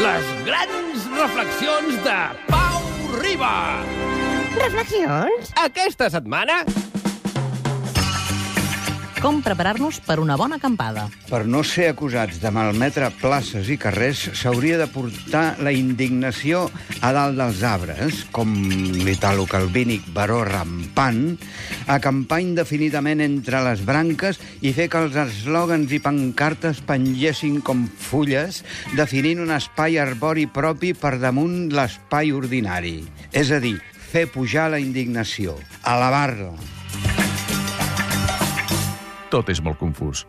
Les grans reflexions de Pau Riba. Reflexions? Aquesta setmana... Com preparar-nos per una bona acampada. Per no ser acusats de malmetre places i carrers, s'hauria de portar la indignació a dalt dels arbres, com l'italocalvínic baró rampant, acampar indefinidament entre les branques i fer que els eslògans i pancartes pengessin com fulles, definint un espai arbori propi per damunt l'espai ordinari. És a dir, fer pujar la indignació, elevar-la tot és molt confús.